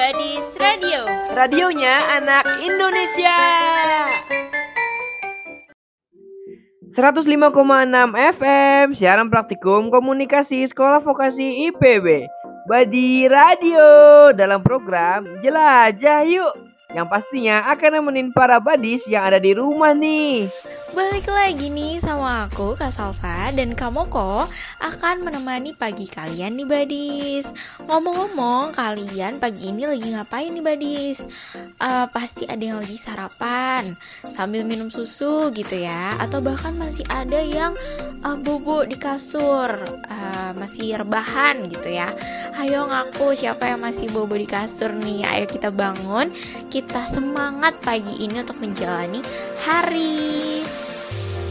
Badis Radio. Radionya anak Indonesia. 105,6 FM siaran praktikum komunikasi sekolah vokasi IPB. Badi Radio dalam program Jelajah Yuk yang pastinya akan nemenin para badis yang ada di rumah nih. Balik lagi nih sama aku Kak Salsa dan kamu kok akan menemani pagi kalian nih Badis Ngomong-ngomong kalian pagi ini lagi ngapain nih Badis? Uh, pasti ada yang lagi sarapan sambil minum susu gitu ya. Atau bahkan masih ada yang uh, bobo di kasur uh, masih rebahan gitu ya. Ayo ngaku siapa yang masih bobo di kasur nih. Ayo kita bangun kita semangat pagi ini untuk menjalani hari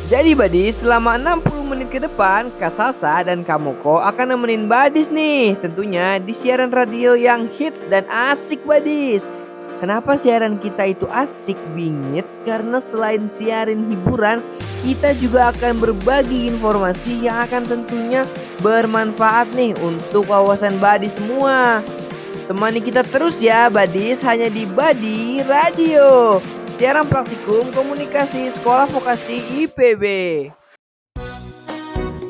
jadi Badis, selama 60 menit ke depan, Kak Salsa dan Kamoko akan nemenin Badis nih. Tentunya di siaran radio yang hits dan asik Badis. Kenapa siaran kita itu asik bingit? Karena selain siarin hiburan, kita juga akan berbagi informasi yang akan tentunya bermanfaat nih untuk wawasan Badis semua. Temani kita terus ya Badis hanya di Badi Radio siaran praktikum komunikasi sekolah vokasi IPB.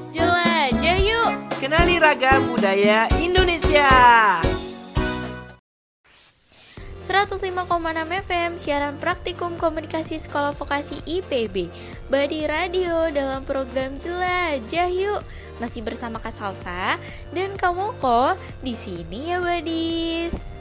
Jelajah yuk! Kenali ragam budaya Indonesia. 105,6 FM siaran praktikum komunikasi sekolah vokasi IPB Badi Radio dalam program Jelajah Yuk masih bersama Kak Salsa dan kamu kok di sini ya Badis.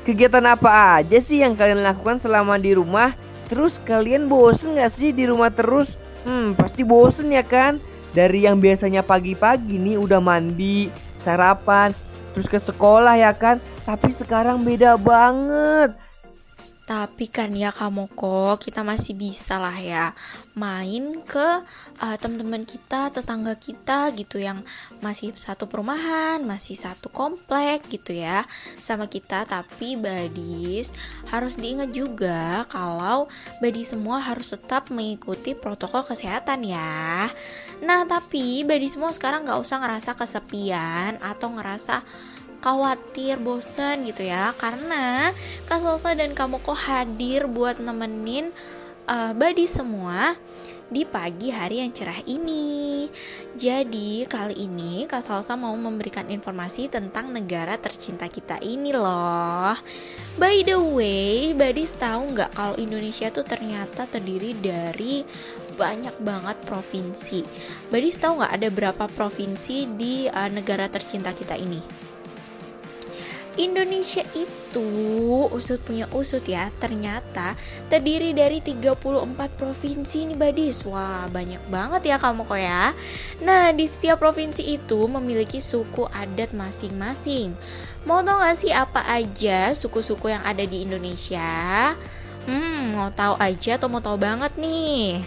Kegiatan apa aja sih yang kalian lakukan selama di rumah? Terus kalian bosen gak sih di rumah terus? Hmm, pasti bosen ya kan? Dari yang biasanya pagi-pagi nih udah mandi, sarapan, terus ke sekolah ya kan? Tapi sekarang beda banget. Tapi kan ya kamu kok kita masih bisa lah ya main ke uh, teman-teman kita, tetangga kita gitu yang masih satu perumahan, masih satu komplek gitu ya sama kita. Tapi badis harus diingat juga kalau badis semua harus tetap mengikuti protokol kesehatan ya. Nah tapi badis semua sekarang nggak usah ngerasa kesepian atau ngerasa khawatir, bosan gitu ya Karena Kak Salsa dan kamu kok hadir buat nemenin uh, Badi semua di pagi hari yang cerah ini. Jadi, kali ini Kak Salsa mau memberikan informasi tentang negara tercinta kita ini loh. By the way, Badis tahu nggak kalau Indonesia tuh ternyata terdiri dari banyak banget provinsi. Badis tahu nggak ada berapa provinsi di uh, negara tercinta kita ini? Indonesia itu usut punya usut ya ternyata terdiri dari 34 provinsi nih badis wah banyak banget ya kamu kok ya. Nah di setiap provinsi itu memiliki suku adat masing-masing. Mau tau gak sih apa aja suku-suku yang ada di Indonesia? Hmm, mau tahu aja atau mau tahu banget nih?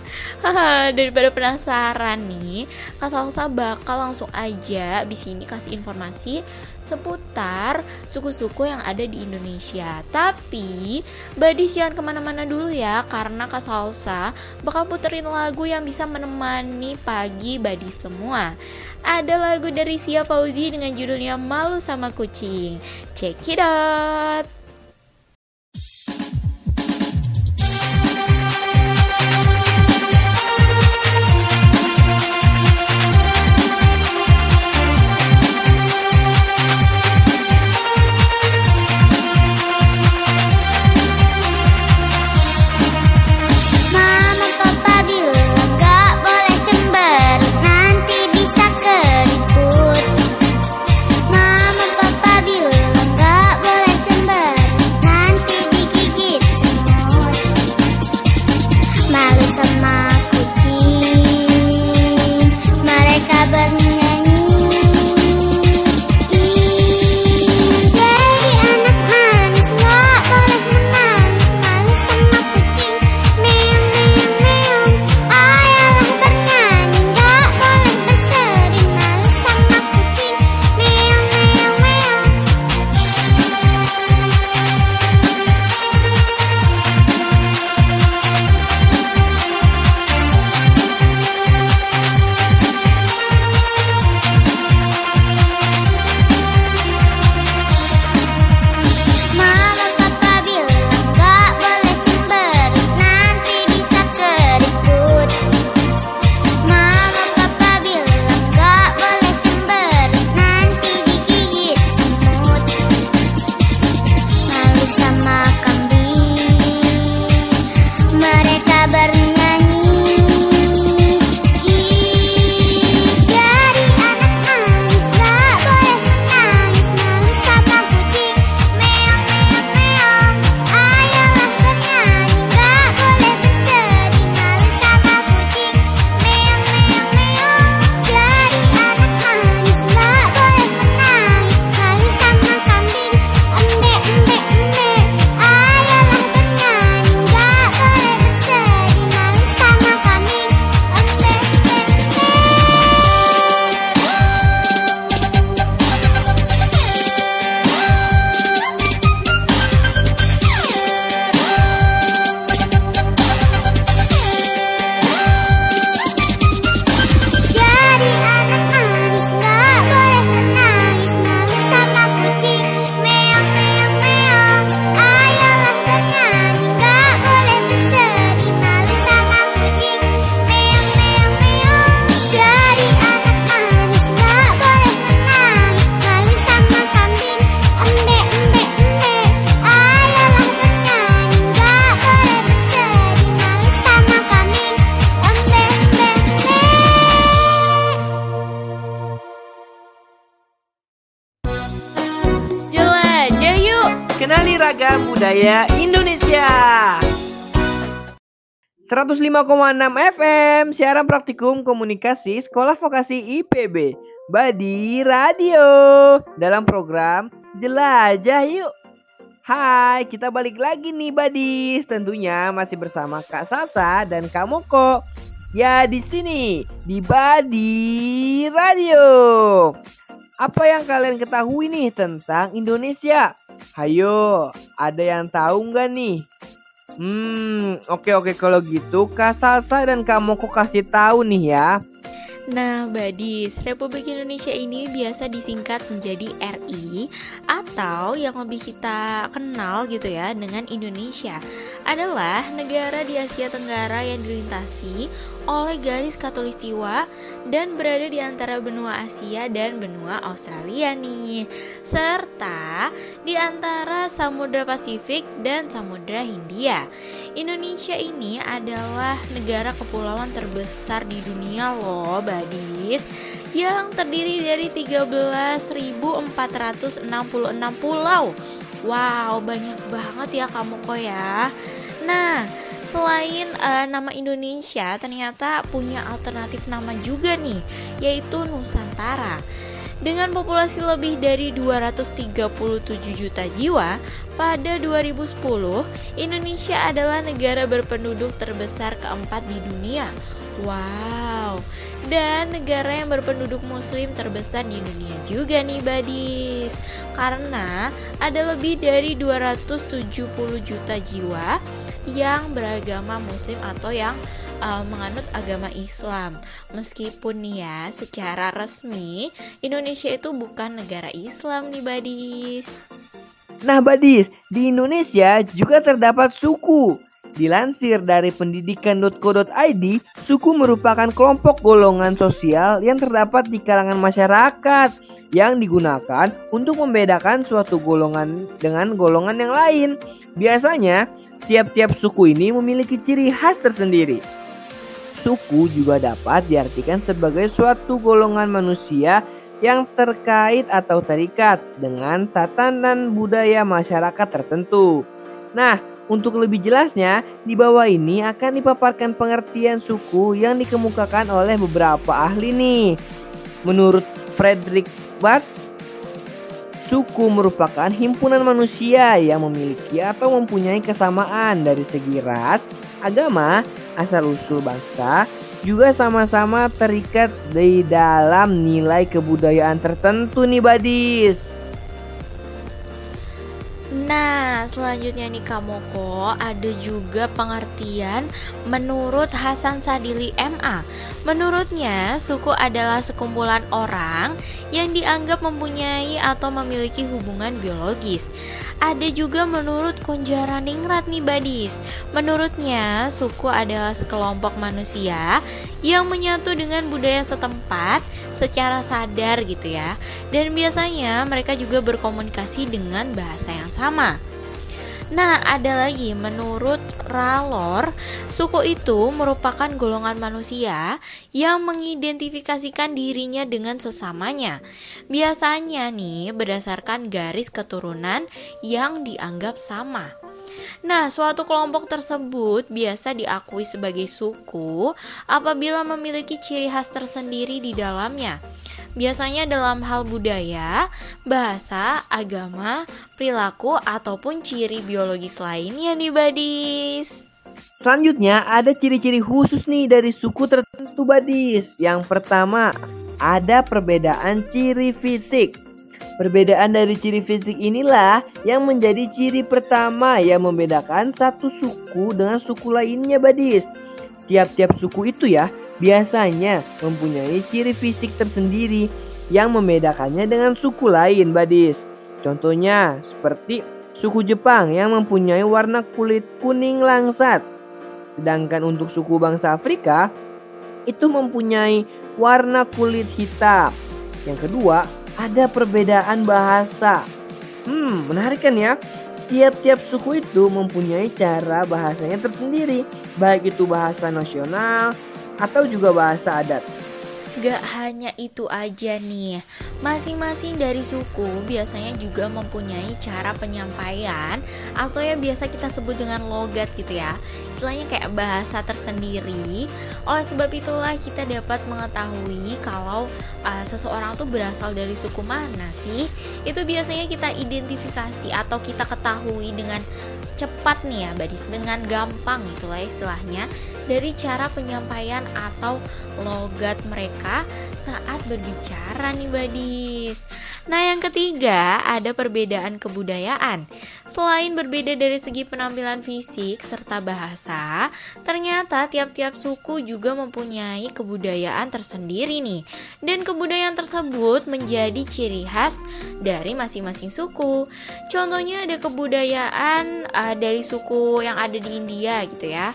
Daripada penasaran nih, Kak Salsa bakal langsung aja di sini kasih informasi seputar suku-suku yang ada di Indonesia. Tapi, Badis jangan ke mana-mana dulu ya, karena Kak Salsa bakal puterin lagu yang bisa menemani pagi Badis semua. Ada lagu dari Sia Fauzi dengan judulnya Malu Sama Kucing. Check it out! 105,6 FM Siaran Praktikum Komunikasi Sekolah Vokasi IPB Badi Radio Dalam program Jelajah Yuk Hai, kita balik lagi nih Badis. Tentunya masih bersama Kak Sasa dan Kak Moko. Ya di sini di Badi Radio. Apa yang kalian ketahui nih tentang Indonesia? Hayo, ada yang tahu nggak nih? Hmm, oke oke kalau gitu Kak Salsa dan Kak Moko kasih tahu nih ya. Nah, Badis, Republik Indonesia ini biasa disingkat menjadi RI atau yang lebih kita kenal gitu ya dengan Indonesia adalah negara di Asia Tenggara yang dilintasi oleh garis katulistiwa dan berada di antara benua Asia dan benua Australia nih serta di antara Samudra Pasifik dan Samudra Hindia. Indonesia ini adalah negara kepulauan terbesar di dunia loh, Badis yang terdiri dari 13.466 pulau. Wow, banyak banget ya kamu kok ya. Nah, selain uh, nama Indonesia, ternyata punya alternatif nama juga nih, yaitu Nusantara. Dengan populasi lebih dari 237 juta jiwa, pada 2010 Indonesia adalah negara berpenduduk terbesar keempat di dunia. Wow, dan negara yang berpenduduk muslim terbesar di dunia juga nih badis karena ada lebih dari 270 juta jiwa yang beragama muslim atau yang uh, menganut agama Islam. Meskipun nih ya, secara resmi Indonesia itu bukan negara Islam nih Badis. Nah Badis, di Indonesia juga terdapat suku. Dilansir dari pendidikan.co.id, suku merupakan kelompok golongan sosial yang terdapat di kalangan masyarakat yang digunakan untuk membedakan suatu golongan dengan golongan yang lain. Biasanya, Tiap-tiap suku ini memiliki ciri khas tersendiri. Suku juga dapat diartikan sebagai suatu golongan manusia yang terkait atau terikat dengan tatanan budaya masyarakat tertentu. Nah, untuk lebih jelasnya, di bawah ini akan dipaparkan pengertian suku yang dikemukakan oleh beberapa ahli nih. Menurut Frederick Barth, Suku merupakan himpunan manusia yang memiliki atau mempunyai kesamaan dari segi ras, agama, asal-usul bangsa, juga sama-sama terikat di dalam nilai kebudayaan tertentu nih badis. Selanjutnya nih Kamoko ada juga pengertian menurut Hasan Sadili MA. Menurutnya, suku adalah sekumpulan orang yang dianggap mempunyai atau memiliki hubungan biologis. Ada juga menurut Konjaraningrat nih Badis. Menurutnya, suku adalah sekelompok manusia yang menyatu dengan budaya setempat secara sadar gitu ya. Dan biasanya mereka juga berkomunikasi dengan bahasa yang sama. Nah, ada lagi menurut Ralor, suku itu merupakan golongan manusia yang mengidentifikasikan dirinya dengan sesamanya. Biasanya nih berdasarkan garis keturunan yang dianggap sama. Nah, suatu kelompok tersebut biasa diakui sebagai suku apabila memiliki ciri khas tersendiri di dalamnya. Biasanya dalam hal budaya, bahasa, agama, perilaku, ataupun ciri biologis lainnya nih Badis. Selanjutnya ada ciri-ciri khusus nih dari suku tertentu Badis. Yang pertama, ada perbedaan ciri fisik. Perbedaan dari ciri fisik inilah yang menjadi ciri pertama yang membedakan satu suku dengan suku lainnya Badis. Tiap-tiap suku itu ya biasanya mempunyai ciri fisik tersendiri yang membedakannya dengan suku lain Badis. Contohnya seperti suku Jepang yang mempunyai warna kulit kuning langsat. Sedangkan untuk suku bangsa Afrika itu mempunyai warna kulit hitam. Yang kedua, ada perbedaan bahasa. Hmm, menarik kan ya? Tiap-tiap suku itu mempunyai cara bahasanya tersendiri, baik itu bahasa nasional atau juga bahasa adat. Gak hanya itu aja nih, masing-masing dari suku biasanya juga mempunyai cara penyampaian atau yang biasa kita sebut dengan logat gitu ya. Istilahnya kayak bahasa tersendiri. Oleh sebab itulah kita dapat mengetahui kalau uh, seseorang tuh berasal dari suku mana sih. Itu biasanya kita identifikasi atau kita ketahui dengan cepat nih ya badis dengan gampang itulah istilahnya dari cara penyampaian atau logat mereka saat berbicara nih badis. Nah yang ketiga ada perbedaan kebudayaan. Selain berbeda dari segi penampilan fisik serta bahasa, ternyata tiap-tiap suku juga mempunyai kebudayaan tersendiri nih. Dan kebudayaan tersebut menjadi ciri khas dari masing-masing suku. Contohnya ada kebudayaan uh, dari suku yang ada di India gitu ya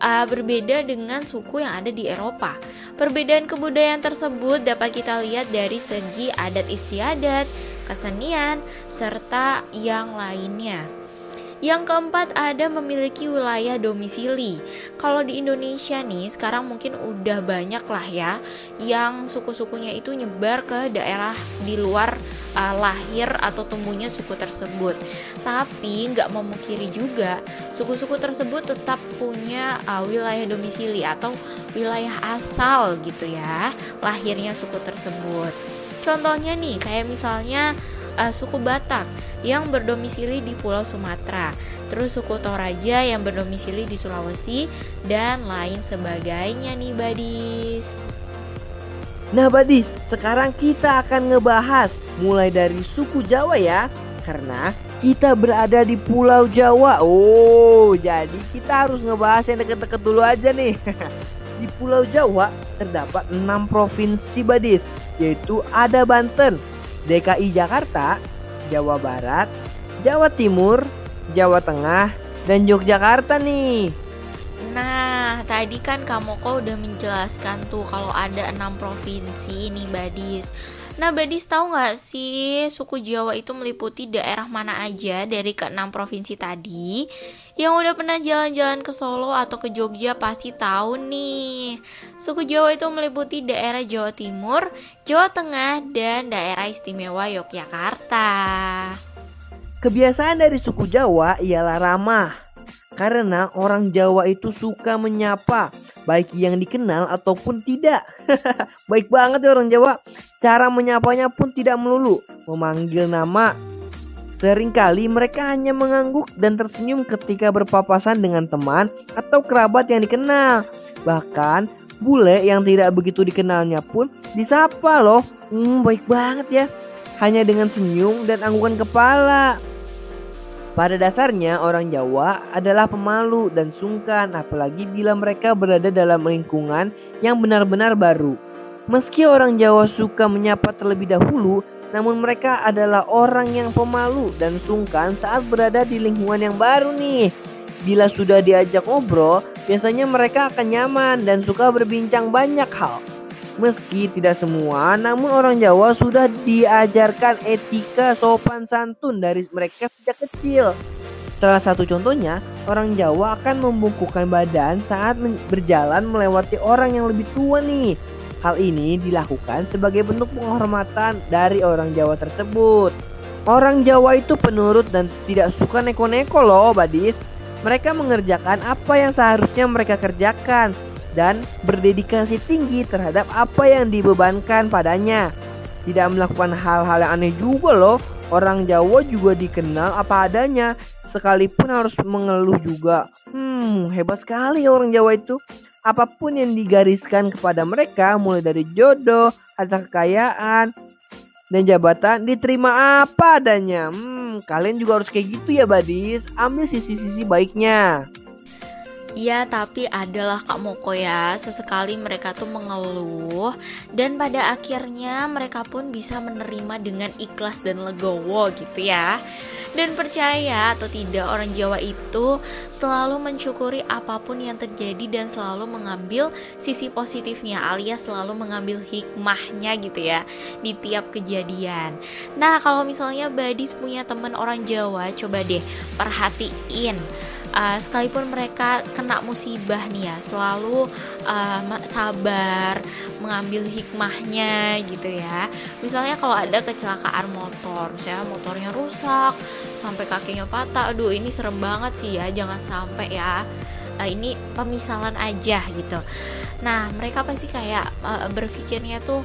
uh, berbeda dengan suku yang ada di Eropa. Perbedaan kebudayaan tersebut dapat kita lihat dari segi adat istiadat, kesenian, serta yang lainnya. Yang keempat ada memiliki wilayah domisili. Kalau di Indonesia nih sekarang mungkin udah banyak lah ya yang suku-sukunya itu nyebar ke daerah di luar uh, lahir atau tumbuhnya suku tersebut. Tapi nggak memungkiri juga suku-suku tersebut tetap punya uh, wilayah domisili atau wilayah asal gitu ya lahirnya suku tersebut. Contohnya nih kayak misalnya uh, suku Batak yang berdomisili di Pulau Sumatera, terus suku Toraja yang berdomisili di Sulawesi dan lain sebagainya nih Badis. Nah Badis, sekarang kita akan ngebahas mulai dari suku Jawa ya, karena kita berada di Pulau Jawa. Oh, jadi kita harus ngebahas yang deket-deket dulu aja nih. di Pulau Jawa terdapat 6 provinsi Badis, yaitu ada Banten, DKI Jakarta, Jawa Barat, Jawa Timur, Jawa Tengah, dan Yogyakarta nih. Nah, tadi kan kamu kok udah menjelaskan tuh kalau ada enam provinsi nih Badis. Nah, Badis tahu nggak sih suku Jawa itu meliputi daerah mana aja dari keenam provinsi tadi? Yang udah pernah jalan-jalan ke Solo atau ke Jogja pasti tahu nih. Suku Jawa itu meliputi daerah Jawa Timur, Jawa Tengah, dan daerah istimewa Yogyakarta. Kebiasaan dari suku Jawa ialah ramah. Karena orang Jawa itu suka menyapa, baik yang dikenal ataupun tidak. baik banget ya orang Jawa. Cara menyapanya pun tidak melulu memanggil nama. Seringkali mereka hanya mengangguk dan tersenyum ketika berpapasan dengan teman atau kerabat yang dikenal. Bahkan bule yang tidak begitu dikenalnya pun disapa loh. Hmm, baik banget ya. Hanya dengan senyum dan anggukan kepala. Pada dasarnya orang Jawa adalah pemalu dan sungkan apalagi bila mereka berada dalam lingkungan yang benar-benar baru. Meski orang Jawa suka menyapa terlebih dahulu, namun mereka adalah orang yang pemalu dan sungkan saat berada di lingkungan yang baru nih. Bila sudah diajak ngobrol, biasanya mereka akan nyaman dan suka berbincang banyak hal. Meski tidak semua, namun orang Jawa sudah diajarkan etika sopan santun dari mereka sejak kecil. Salah satu contohnya, orang Jawa akan membungkukkan badan saat berjalan melewati orang yang lebih tua nih. Hal ini dilakukan sebagai bentuk penghormatan dari orang Jawa tersebut. Orang Jawa itu penurut dan tidak suka neko-neko loh, Badis. Mereka mengerjakan apa yang seharusnya mereka kerjakan dan berdedikasi tinggi terhadap apa yang dibebankan padanya. Tidak melakukan hal-hal yang aneh juga loh. Orang Jawa juga dikenal apa adanya, sekalipun harus mengeluh juga. Hmm, hebat sekali orang Jawa itu. Apa pun yang digariskan kepada mereka, mulai dari jodoh, harta kekayaan, dan jabatan diterima apa adanya. Hmm, kalian juga harus kayak gitu ya, Badis. Ambil sisi-sisi baiknya. Ya, tapi adalah Kak Moko ya, sesekali mereka tuh mengeluh dan pada akhirnya mereka pun bisa menerima dengan ikhlas dan legowo gitu ya. Dan percaya atau tidak orang Jawa itu selalu mensyukuri apa pun yang terjadi dan selalu mengambil sisi positifnya alias selalu mengambil hikmahnya gitu ya di tiap kejadian. Nah, kalau misalnya Badis punya teman orang Jawa, coba deh perhatiin uh, sekalipun mereka kena musibah nih ya selalu uh, sabar mengambil hikmahnya gitu ya. Misalnya kalau ada kecelakaan motor misalnya motornya rusak sampai kakinya patah aduh ini serem banget sih ya jangan sampai ya. Uh, ini pemisalan aja gitu. Nah mereka pasti kayak uh, berpikirnya tuh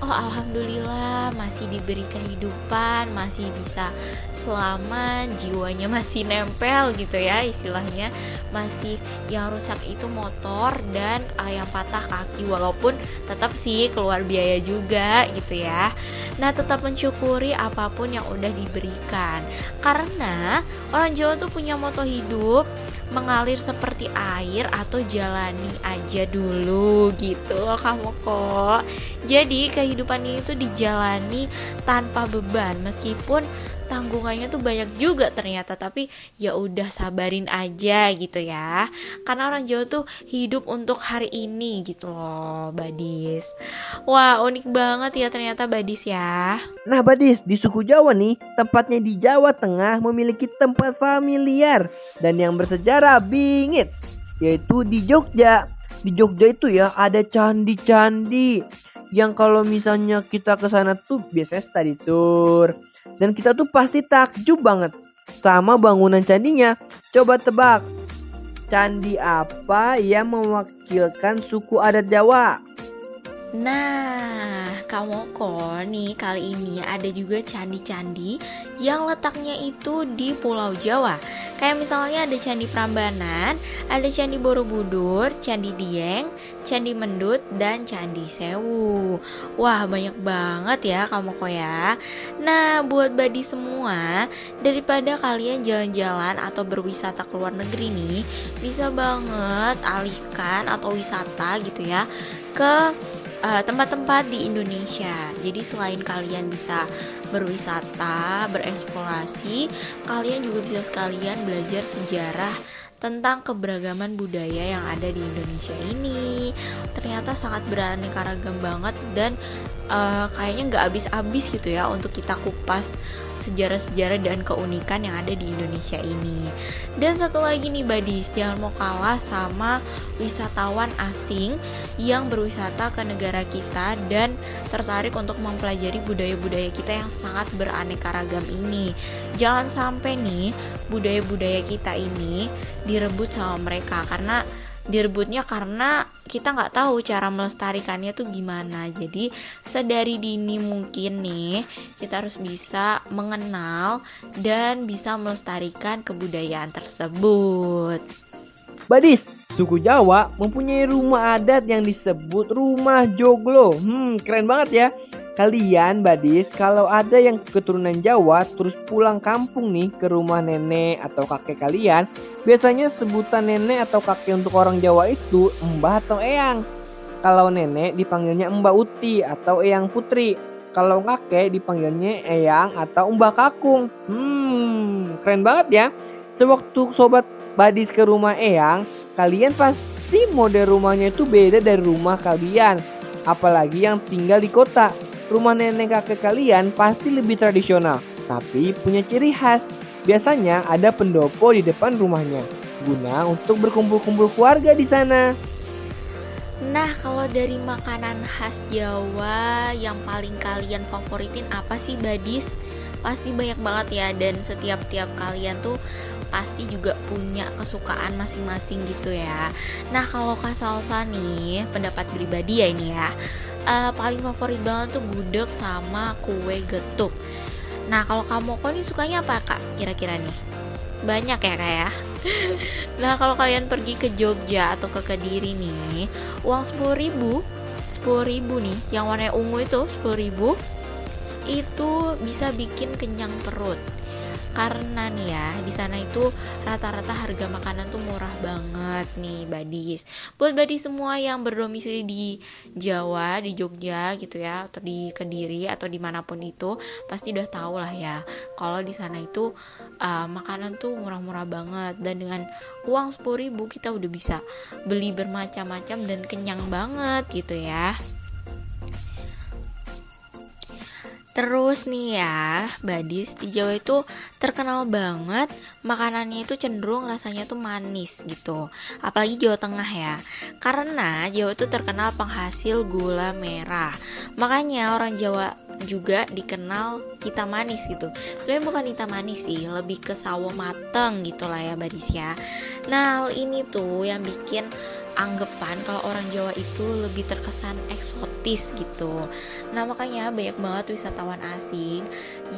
oh alhamdulillah masih diberi kehidupan masih bisa selamat jiwanya masih nempel gitu ya istilahnya. Masih yang rusak itu motor dan uh, yang patah kaki walaupun tetap sih keluar biaya juga gitu ya. Nah tetap mensyukuri apa pun yang udah diberikan. Karena orang Jawa tuh punya moto hidup mengalir seperti air atau jalani aja dulu gitu loh kamu kok. Jadi kehidupan ini tuh dijalani tanpa beban. Meskipun tanggungannya tuh banyak juga ternyata tapi ya udah sabarin aja gitu ya. Karena orang Jawa tuh hidup untuk hari ini gitu loh Badis wah unik banget ya ternyata Badis ya. Nah Badis di suku Jawa nih tempatnya di Jawa Tengah memiliki tempat familiar dan yang bersejarah bingit yaitu di Jogja. Di Jogja itu ya ada candi-candi yang kalau misalnya kita ke sana tuh biasanya study tour dan kita tuh pasti takjub banget sama bangunan candinya. Coba tebak, candi apa yang mewakilkan suku adat Jawa? Nah, kamu kok nih kali ini ada juga candi-candi yang letaknya itu di Pulau Jawa. Kayak misalnya ada Candi Prambanan, ada Candi Borobudur, Candi Dieng, Candi Mendut, dan Candi Sewu. Wah, banyak banget ya kamu kok ya. Nah, buat badi semua, daripada kalian jalan-jalan atau berwisata ke luar negeri nih, bisa banget alihkan atau wisata gitu ya ke tempat-tempat uh, di Indonesia. Jadi selain kalian bisa berwisata, bereksplorasi, kalian juga bisa sekalian belajar sejarah tentang keberagaman budaya yang ada di Indonesia ini. Ternyata sangat beraneka ragam banget dan uh, kayaknya nggak habis-habis gitu ya untuk kita kupas sejarah-sejarah dan keunikan yang ada di Indonesia ini. Dan satu lagi nih Badis, jangan mau kalah sama wisatawan asing yang berwisata ke negara kita dan tertarik untuk mempelajari budaya-budaya kita yang sangat beraneka ragam ini. Jangan sampai nih budaya-budaya kita ini direbut sama mereka karena direbutnya karena kita nggak tahu cara melestarikannya tuh gimana jadi sedari dini mungkin nih kita harus bisa mengenal dan bisa melestarikan kebudayaan tersebut Badis, suku Jawa mempunyai rumah adat yang disebut rumah joglo. Hmm, keren banget ya. Kalian badis kalau ada yang keturunan Jawa terus pulang kampung nih ke rumah nenek atau kakek kalian, biasanya sebutan nenek atau kakek untuk orang Jawa itu mbah atau eyang. Kalau nenek dipanggilnya Mbak Uti atau Eyang Putri. Kalau kakek dipanggilnya Eyang atau Mbah Kakung. Hmm, keren banget ya. Sewaktu sobat badis ke rumah Eyang, kalian pasti mode rumahnya itu beda dari rumah kalian. Apalagi yang tinggal di kota rumah nenek kakek kalian pasti lebih tradisional, tapi punya ciri khas. Biasanya ada pendopo di depan rumahnya, guna untuk berkumpul-kumpul keluarga di sana. Nah, kalau dari makanan khas Jawa yang paling kalian favoritin apa sih, Badis? Pasti banyak banget ya dan setiap-tiap kalian tuh pasti juga punya kesukaan masing-masing gitu ya. Nah, kalau Kak Salsa nih, pendapat pribadi ya ini ya uh, paling favorit banget tuh gudeg sama kue getuk. Nah kalau kamu kok nih sukanya apa kak kira-kira nih? Banyak ya kak ya? nah kalau kalian pergi ke Jogja atau ke Kediri nih, uang sepuluh ribu, sepuluh ribu nih, yang warna ungu itu sepuluh ribu, itu bisa bikin kenyang perut karena nih ya di sana itu rata-rata harga makanan tuh murah banget nih badis. Buat badis semua yang berdomisili di Jawa di Jogja gitu ya atau di Kediri atau di mana pun itu pasti udah tahu lah ya kalau di sana itu uh, makanan tuh murah-murah banget. Dan dengan uang sepuluh ribu kita udah bisa beli bermacam-macam dan kenyang banget gitu ya Terus nih ya, badis di Jawa itu terkenal banget makanannya itu cenderung rasanya tuh manis gitu. Apalagi Jawa Tengah ya. Karena Jawa itu terkenal penghasil gula merah. Makanya orang Jawa juga dikenal hitam manis gitu. Sebenarnya bukan hitam manis sih, lebih ke sawo mateng gitu lah ya badis ya. Nah, hal ini tuh yang bikin anggapan kalau orang Jawa itu lebih terkesan eksotis gitu. Nah makanya banyak banget wisatawan asing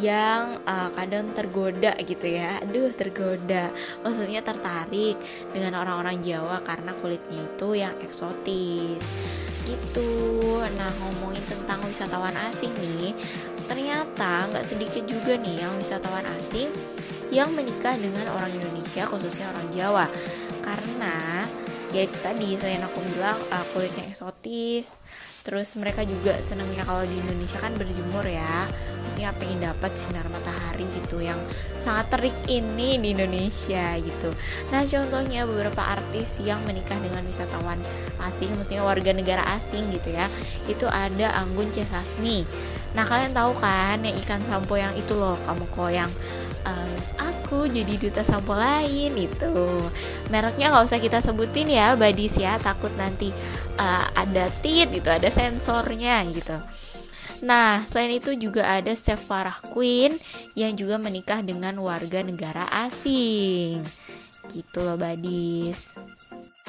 yang uh, kadang tergoda gitu ya. Aduh tergoda, maksudnya tertarik dengan orang-orang Jawa karena kulitnya itu yang eksotis gitu. Nah ngomongin tentang wisatawan asing nih, ternyata nggak sedikit juga nih yang wisatawan asing yang menikah dengan orang Indonesia khususnya orang Jawa karena ya itu tadi selain aku bilang uh, kulitnya eksotis terus mereka juga senangnya kalau di Indonesia kan berjemur ya. Maksudnya pengen dapat sinar matahari gitu yang sangat terik ini di Indonesia gitu. Nah contohnya beberapa artis yang menikah dengan wisatawan asing maksudnya warga negara asing gitu ya itu ada Anggun C. Nah kalian tahu kan yang ikan sampo yang itu loh kamu kok yang um, aku jadi duta sampo lain itu mereknya nggak usah kita sebutin ya badis ya takut nanti uh, ada tit gitu ada sensornya gitu Nah, selain itu juga ada Chef Queen yang juga menikah dengan warga negara asing. Gitu loh, Badis.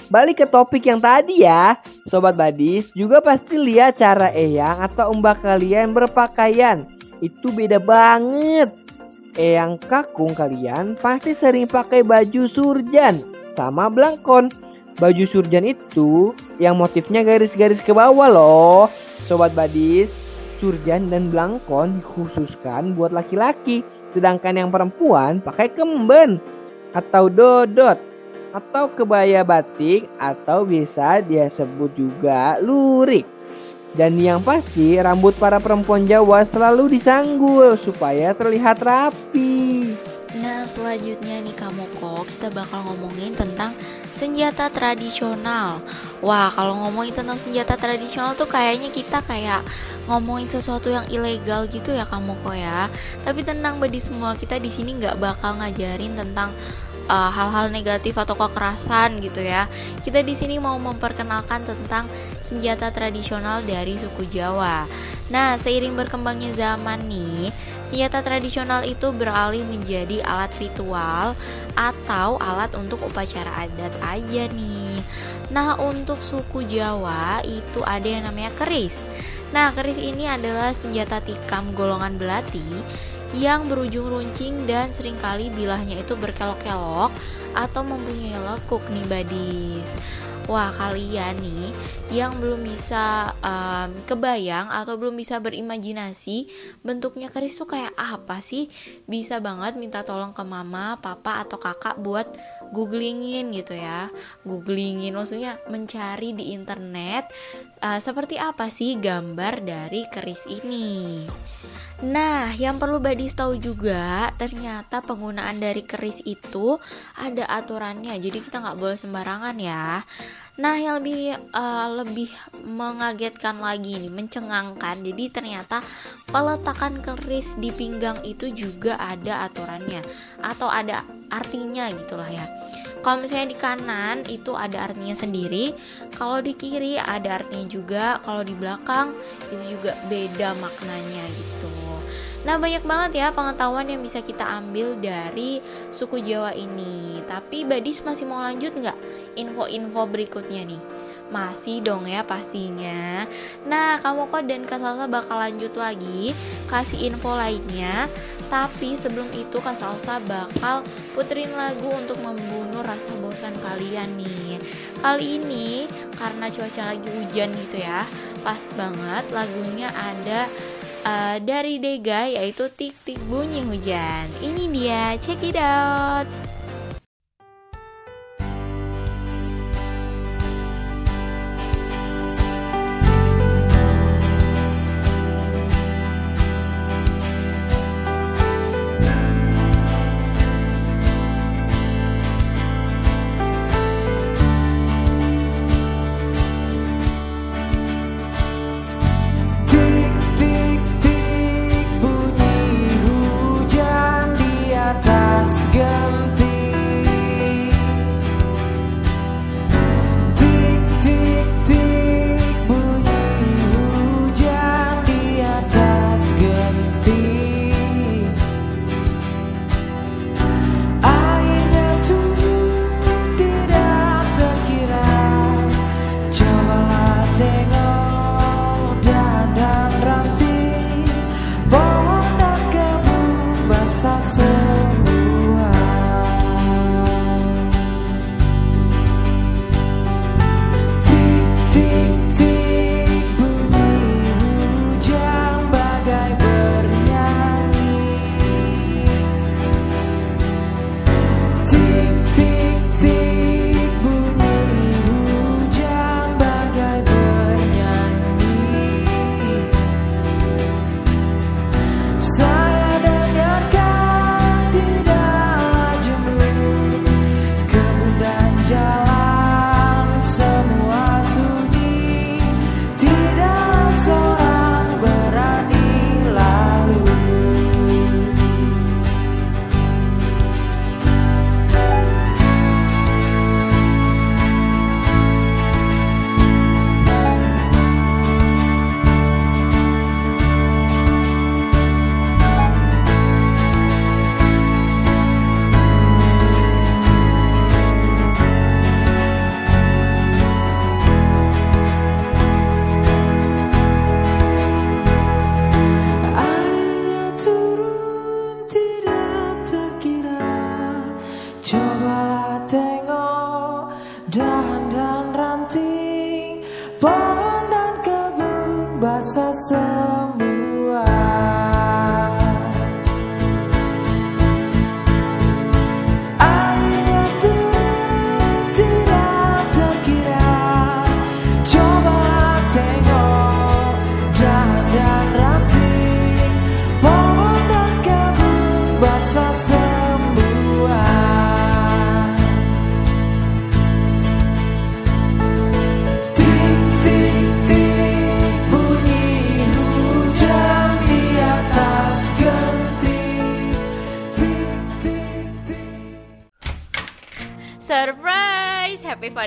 Balik ke topik yang tadi ya, Sobat Badis juga pasti lihat cara Eyang atau Mbak kalian berpakaian. Itu beda banget Eyang Kakung kalian pasti sering pakai baju surjan sama blangkon. Baju surjan itu yang motifnya garis-garis ke bawah loh. Sobat badis, surjan dan blangkon dikhususkan buat laki-laki. Sedangkan yang perempuan pakai kemben atau dodot atau kebaya batik atau bisa dia sebut juga lurik. Dan yang pasti rambut para perempuan Jawa selalu disanggul supaya terlihat rapi. Nah selanjutnya nih kamu kok kita bakal ngomongin tentang senjata tradisional. Wah kalau ngomongin tentang senjata tradisional tuh kayaknya kita kayak ngomongin sesuatu yang ilegal gitu ya kamu kok ya. Tapi tenang badi semua kita di sini nggak bakal ngajarin tentang uh, hal-hal negatif atau kekerasan gitu ya. Kita di sini mau memperkenalkan tentang senjata tradisional dari suku Jawa. Nah, seiring berkembangnya zaman nih, senjata tradisional itu beralih menjadi alat ritual atau alat untuk upacara adat aja nih. Nah, untuk suku Jawa itu ada yang namanya keris. Nah, keris ini adalah senjata tikam golongan belati yang berujung runcing dan sering kali bilahnya itu berkelok-kelok atau mempunyai lekuk nih badis. Wah kalian nih yang belum bisa um, kebayang atau belum bisa berimajinasi bentuknya keris tuh kayak apa sih? Bisa banget minta tolong ke mama, papa atau kakak buat googlingin gitu ya. Googlingin maksudnya mencari di internet uh, seperti apa sih gambar dari keris ini. Nah, yang perlu badis tahu juga ternyata penggunaan dari keris itu ada aturannya. Jadi kita nggak boleh sembarangan ya. Nah, yang lebih uh, lebih mengagetkan lagi nih, mencengangkan. Jadi ternyata peletakan keris di pinggang itu juga ada aturannya atau ada artinya gitulah ya. Kalau misalnya di kanan itu ada artinya sendiri, kalau di kiri ada artinya juga, kalau di belakang itu juga beda maknanya gitu. Nah banyak banget ya pengetahuan yang bisa kita ambil dari suku Jawa ini. Tapi Badis masih mau lanjut nggak info-info berikutnya nih? Masih dong ya pastinya. Nah kamu kok dan Kak Salsa bakal lanjut lagi Kasih info lainnya. Tapi sebelum itu Kak Salsa bakal puterin lagu untuk membunuh rasa bosan kalian nih. Kali ini karena cuaca lagi hujan gitu ya Pas banget lagunya ada uh, dari Dega yaitu Tik Tik Bunyi Hujan. Ini dia, check it out.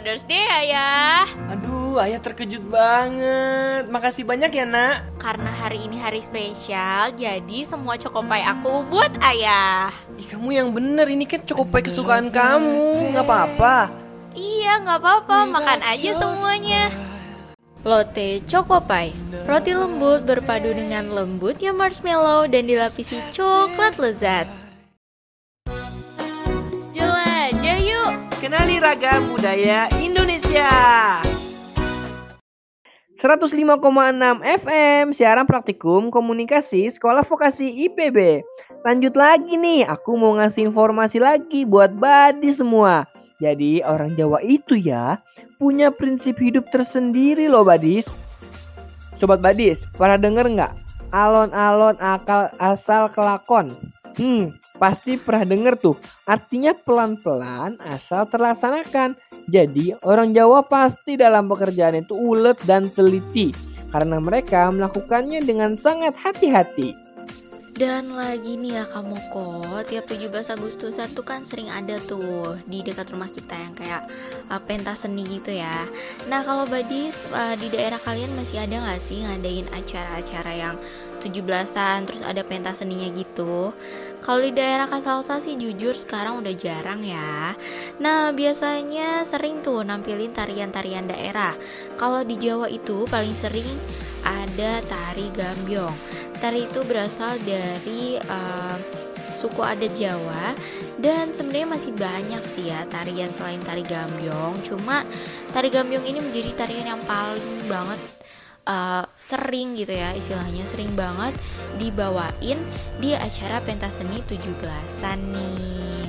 Father's Day ayah. Aduh ayah terkejut banget. Makasih banyak ya nak. Karena hari ini hari spesial Jadi semua cokopai aku buat ayah. Ih, Kamu yang bener. Ini kan cokopai kesukaan kamu. Gak apa-apa. Iya nggak apa-apa. Makan aja semuanya. Lotte Chocopai Roti lembut berpadu dengan lembutnya marshmallow dan dilapisi coklat lezat yuk Kenali ragam budaya Indonesia. 105,6 FM Siaran Praktikum Komunikasi Sekolah Vokasi IPB Lanjut lagi nih Aku mau ngasih informasi lagi buat badi semua. Jadi orang Jawa itu ya Punya prinsip hidup tersendiri loh badis. Sobat badis, pernah denger nggak? Alon-alon akal asal kelakon. Hmm, pasti pernah denger tuh. Artinya pelan-pelan asal terlaksanakan. Jadi orang Jawa pasti dalam pekerjaan itu ulet dan teliti. Karena mereka melakukannya dengan sangat hati-hati. Dan lagi nih ya kamu kok Tiap 17 Agustus tuh kan sering ada tuh Di dekat rumah kita yang kayak uh, pentas seni gitu ya Nah kalau badis uh, di daerah kalian masih ada gak sih ngadain acara-acara yang 17-an Terus ada pentas seninya gitu Kalau di daerah Kasalsa sih jujur sekarang udah jarang ya Nah biasanya sering tuh nampilin tarian-tarian daerah Kalau di Jawa itu paling sering ada tari gambyong. Tari itu berasal dari uh, suku adat Jawa dan sebenarnya masih banyak sih ya tarian selain tari gambyong. Cuma tari gambyong ini menjadi tarian yang paling banget uh, sering gitu ya istilahnya sering banget dibawain di acara pentas seni 17-an nih.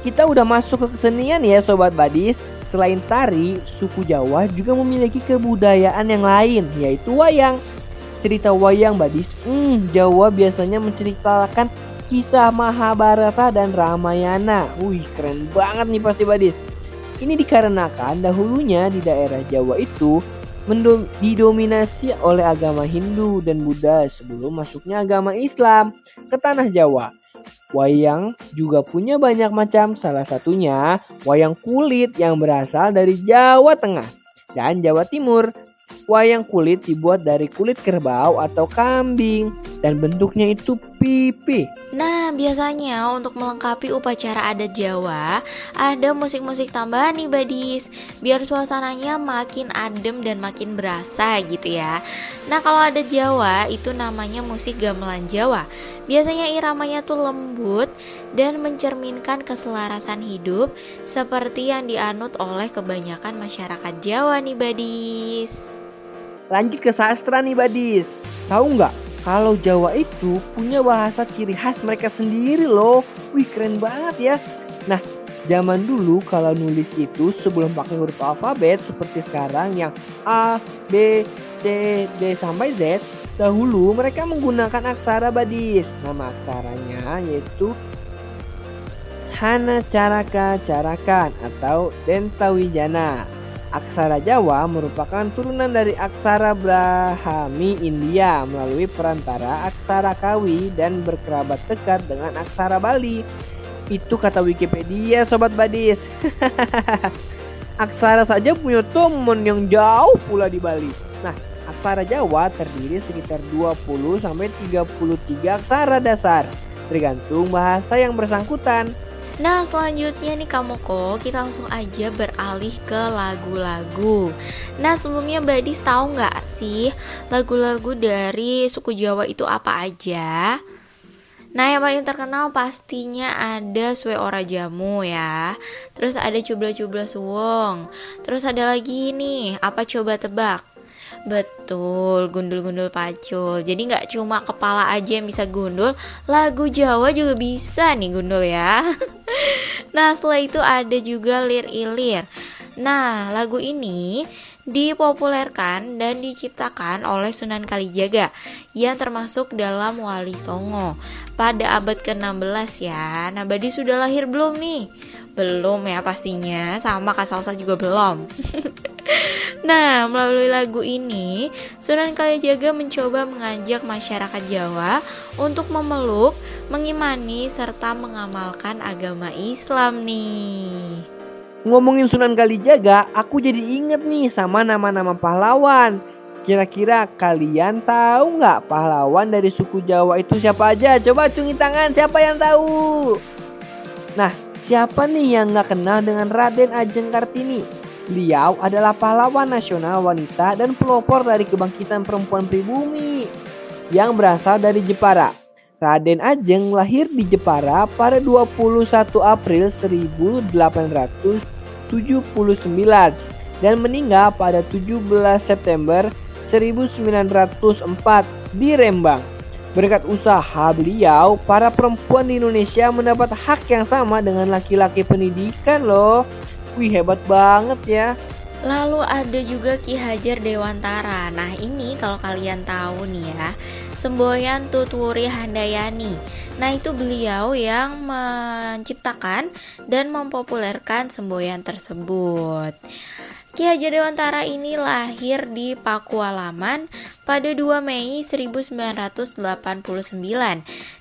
Kita udah masuk ke kesenian ya sobat badis. Selain tari, suku Jawa juga memiliki kebudayaan yang lain, yaitu wayang. Cerita wayang badis, hmm, Jawa biasanya menceritakan kisah Mahabharata dan Ramayana. Wih, keren banget nih pasti badis. Ini dikarenakan dahulunya di daerah Jawa itu didominasi oleh agama Hindu dan Buddha sebelum masuknya agama Islam ke tanah Jawa. Wayang juga punya banyak macam, salah satunya wayang kulit yang berasal dari Jawa Tengah dan Jawa Timur. Wayang kulit dibuat dari kulit kerbau atau kambing dan bentuknya itu pipi. Nah, biasanya untuk melengkapi upacara adat Jawa, ada musik-musik tambahan nih badis, biar suasananya makin adem dan makin berasa gitu ya. Nah, kalau adat Jawa itu namanya musik gamelan Jawa. Biasanya iramanya tuh lembut dan mencerminkan keselarasan hidup seperti yang dianut oleh kebanyakan masyarakat Jawa nih badis. Lanjut ke sastra nih Badis. Tahu nggak kalau Jawa itu punya bahasa ciri khas mereka sendiri loh. Wih keren banget ya. Nah zaman dulu kalau nulis itu sebelum pakai huruf alfabet seperti sekarang yang A, B, C, D sampai Z. Dahulu mereka menggunakan aksara Badis. Nama aksaranya yaitu Hana Caraka Carakan atau Dentawijana. Aksara Jawa merupakan turunan dari aksara Brahmi India melalui perantara aksara Kawi dan berkerabat dekat dengan aksara Bali. Itu kata Wikipedia Sobat Badis. aksara saja punya temen yang jauh pula di Bali. Nah, aksara Jawa terdiri sekitar 20 sampai 33 aksara dasar, tergantung bahasa yang bersangkutan. Nah selanjutnya nih kamu kok kita langsung aja beralih ke lagu-lagu. Nah sebelumnya Badis tahu nggak sih lagu-lagu dari suku Jawa itu apa aja? Nah yang paling terkenal pastinya ada Sue Ora Jamu ya. Terus ada Cubla Cubla Suwong. Terus ada lagi nih apa coba tebak Betul, gundul-gundul pacul. Jadi nggak cuma kepala aja yang bisa gundul, lagu Jawa juga bisa nih gundul ya. nah, setelah itu ada juga lir ilir. Nah, lagu ini dipopulerkan dan diciptakan oleh Sunan Kalijaga yang termasuk dalam Wali Songo pada abad ke-16 ya. Nah, Badi sudah lahir belum nih? Belum ya pastinya, sama Kak Salsa juga belum. nah, melalui lagu ini, Sunan Kalijaga mencoba mengajak masyarakat Jawa untuk memeluk, mengimani, serta mengamalkan agama Islam nih. ngomongin Sunan Kalijaga, aku jadi inget nih sama nama-nama pahlawan. Kira-kira kalian tahu nggak pahlawan dari suku Jawa itu siapa aja? Coba cungi tangan, siapa yang tahu? Nah, siapa nih yang nggak kenal dengan Raden Ajeng Kartini? Beliau adalah pahlawan nasional wanita dan pelopor dari kebangkitan perempuan pribumi yang berasal dari Jepara. Raden Ajeng lahir di Jepara pada 21 April 1800 1979 dan meninggal pada 17 September 1904 di Rembang. Berkat usaha beliau, para perempuan di Indonesia mendapat hak yang sama dengan laki-laki pendidikan loh. Wih hebat banget ya. Lalu ada juga Ki Hajar Dewantara. Nah ini kalau kalian tahu nih ya, semboyan Tuturi Handayani. Nah itu beliau yang menciptakan dan mempopulerkan semboyan tersebut. Ki Hajar Dewantara ini lahir di Pakualaman pada 2 Mei 1989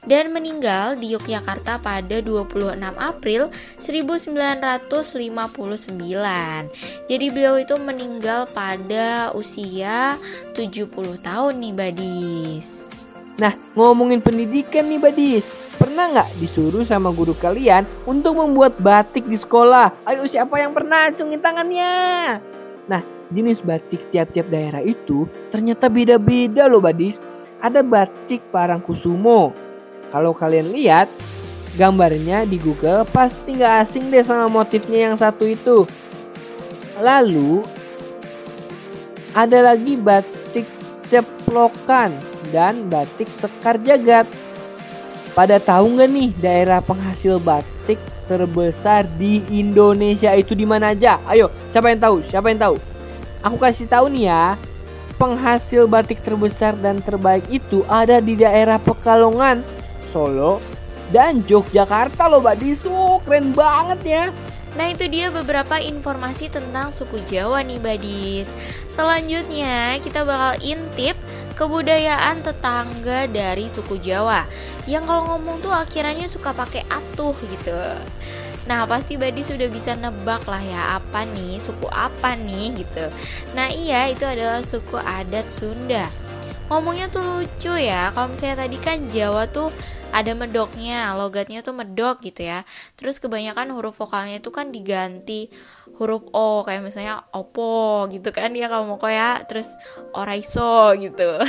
dan meninggal di Yogyakarta pada 26 April 1959. Jadi beliau itu meninggal pada usia 70 tahun nih Badis. Nah, ngomongin pendidikan nih Badis, pernah nggak disuruh sama guru kalian untuk membuat batik di sekolah? Ayo siapa yang pernah cungin tangannya? Nah, jenis batik tiap-tiap daerah itu ternyata beda-beda loh Badis. Ada batik Parangkusumo. Kalau kalian lihat gambarnya di Google pasti nggak asing deh sama motifnya yang satu itu. Lalu ada lagi batik ceplokan dan batik Sekar Jagat. Pada tahu nggak nih daerah penghasil batik terbesar di Indonesia itu di mana aja? Ayo, siapa yang tahu? Siapa yang tahu? Aku kasih tahu nih ya. Penghasil batik terbesar dan terbaik itu ada di daerah Pekalongan, Solo, dan Yogyakarta loh Mbak Disu. Keren banget ya. Nah itu dia beberapa informasi tentang suku Jawa nih Badis Selanjutnya kita bakal intip kebudayaan tetangga dari suku Jawa yang kalau ngomong tuh akhirnya suka pakai atuh gitu. Nah pasti Badi sudah bisa nebak lah ya apa nih suku apa nih gitu. Nah iya itu adalah suku adat Sunda. Ngomongnya tuh lucu ya. Kalau misalnya tadi kan Jawa tuh ada medoknya, logatnya tuh medok gitu ya. Terus kebanyakan huruf vokalnya itu kan diganti huruf O kayak misalnya opo gitu kan ya kalau mau ya terus oraiso gitu.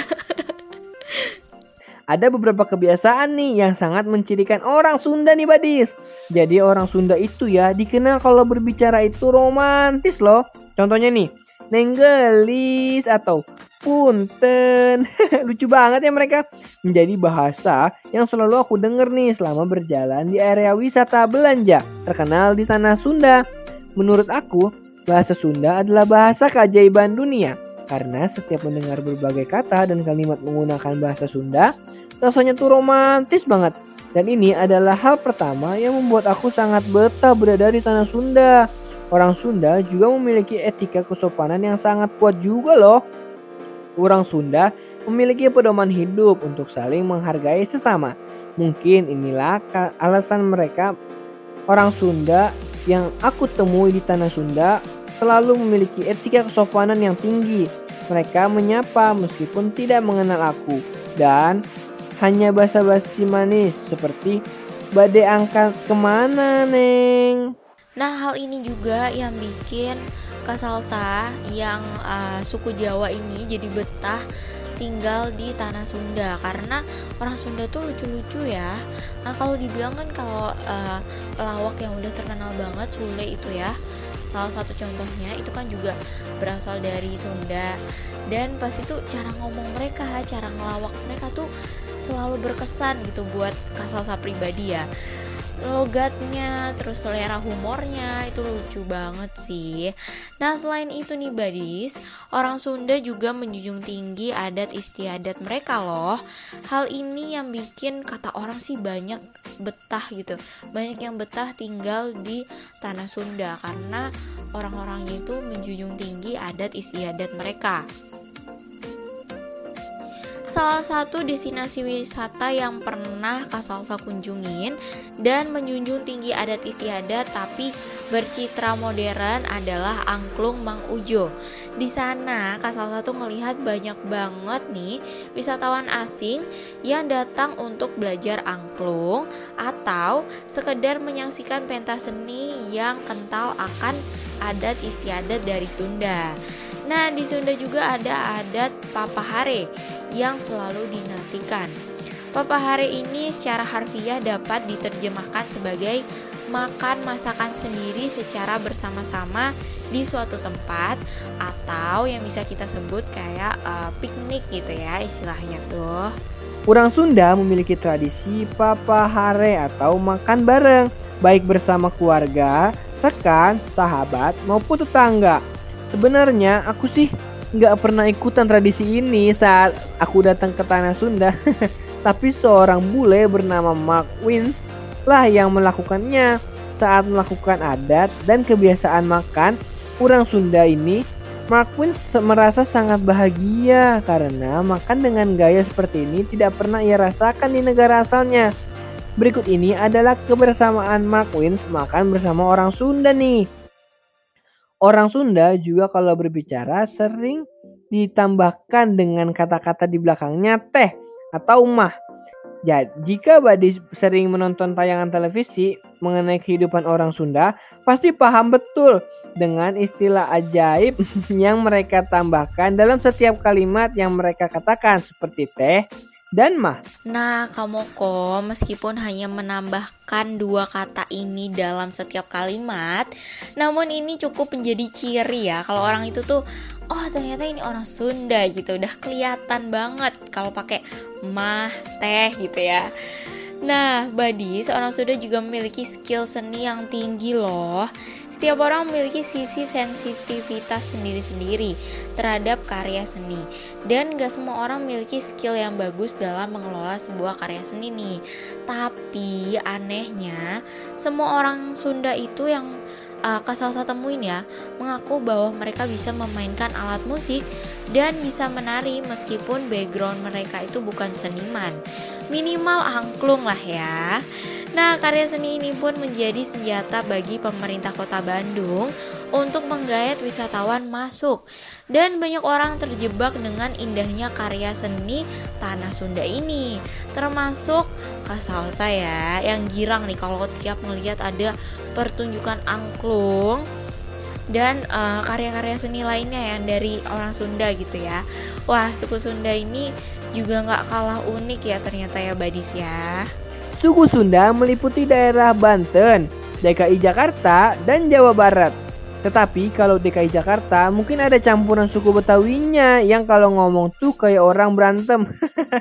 ada beberapa kebiasaan nih yang sangat mencirikan orang Sunda nih Badis. Jadi orang Sunda itu ya dikenal kalau berbicara itu romantis loh. Contohnya nih, nenggelis atau punten. Lucu banget ya mereka. Menjadi bahasa yang selalu aku denger nih selama berjalan di area wisata belanja terkenal di tanah Sunda. Menurut aku, bahasa Sunda adalah bahasa keajaiban dunia karena setiap mendengar berbagai kata dan kalimat menggunakan bahasa Sunda, rasanya tuh romantis banget. Dan ini adalah hal pertama yang membuat aku sangat betah berada di tanah Sunda. Orang Sunda juga memiliki etika kesopanan yang sangat kuat juga loh. Orang Sunda memiliki pedoman hidup untuk saling menghargai sesama. Mungkin inilah alasan mereka orang Sunda yang aku temui di tanah Sunda selalu memiliki etika kesopanan yang tinggi. Mereka menyapa meskipun tidak mengenal aku dan hanya basa-basi manis seperti badai angkat ke mana neng. Nah hal ini juga yang bikin Kasalsa yang uh, suku Jawa ini jadi betah tinggal di tanah Sunda. Karena orang Sunda tuh lucu-lucu ya. Nah kalau dibilang kan kalau uh, pelawak yang udah terkenal banget Sule itu ya salah satu contohnya itu kan juga berasal dari Sunda. Dan pas itu cara ngomong mereka cara ngelawak mereka tuh selalu berkesan gitu buat kasalsa pribadi ya logatnya terus selera humornya itu lucu banget sih. Nah selain itu nih badis orang Sunda juga menjunjung tinggi adat istiadat mereka loh. Hal ini yang bikin kata orang sih banyak betah gitu. Banyak yang betah tinggal di tanah Sunda karena orang-orangnya itu menjunjung tinggi adat istiadat mereka salah satu destinasi wisata yang pernah Kak Salsa kunjungin dan menjunjung tinggi adat istiadat tapi bercitra modern adalah Angklung Mang Ujo. Di sana Kak Salsa tuh melihat banyak banget nih wisatawan asing yang datang untuk belajar angklung atau sekedar menyaksikan pentas seni yang kental akan adat istiadat dari Sunda. Nah, di Sunda juga ada adat papahare yang selalu dinantikan. Papahare ini secara harfiah dapat diterjemahkan sebagai makan masakan sendiri secara bersama-sama di suatu tempat atau yang bisa kita sebut kayak uh, piknik gitu ya istilahnya tuh. Orang Sunda memiliki tradisi papahare atau makan bareng, baik bersama keluarga, rekan, sahabat, maupun tetangga. Sebenarnya aku sih nggak pernah ikutan tradisi ini saat aku datang ke tanah Sunda. Tapi seorang bule bernama Mark Wins lah yang melakukannya saat melakukan adat dan kebiasaan makan orang Sunda ini. Mark Wins merasa sangat bahagia karena makan dengan gaya seperti ini tidak pernah ia rasakan di negara asalnya. Berikut ini adalah kebersamaan Mark Wins makan bersama orang Sunda nih. Orang Sunda juga kalau berbicara sering ditambahkan dengan kata-kata di belakangnya teh atau mah. Jadi, jika Badi sering menonton tayangan televisi mengenai kehidupan orang Sunda, pasti paham betul dengan istilah ajaib yang mereka tambahkan dalam setiap kalimat yang mereka katakan seperti teh, dan mah. Nah, kamu kok meskipun hanya menambahkan dua kata ini dalam setiap kalimat, namun ini cukup menjadi ciri ya kalau orang itu tuh oh ternyata ini orang Sunda gitu, udah kelihatan banget kalau pakai mah, teh gitu ya. Nah, Badi, seorang Sunda juga memiliki skill seni yang tinggi loh. Setiap orang memiliki sisi sensitivitas sendiri-sendiri terhadap karya seni dan gak semua orang memiliki skill yang bagus dalam mengelola sebuah karya seni nih. Tapi anehnya semua orang Sunda itu yang uh, Kak Salsa temuin ya mengaku bahwa mereka bisa memainkan alat musik dan bisa menari meskipun background mereka itu bukan seniman. Minimal angklung lah ya. Nah, karya seni ini pun menjadi senjata bagi pemerintah Kota Bandung untuk menggayat wisatawan masuk. Dan banyak orang terjebak dengan indahnya karya seni tanah Sunda ini. Termasuk kasal saya yang girang nih kalau tiap melihat ada pertunjukan angklung dan karya karya-karya seni lainnya yang dari orang Sunda gitu ya. Wah, suku Sunda ini juga nggak kalah unik ya ternyata ya Badis ya. Suku Sunda meliputi daerah Banten, DKI Jakarta, dan Jawa Barat. Tetapi kalau DKI Jakarta mungkin ada campuran suku Betawinya yang kalau ngomong tuh kayak orang berantem.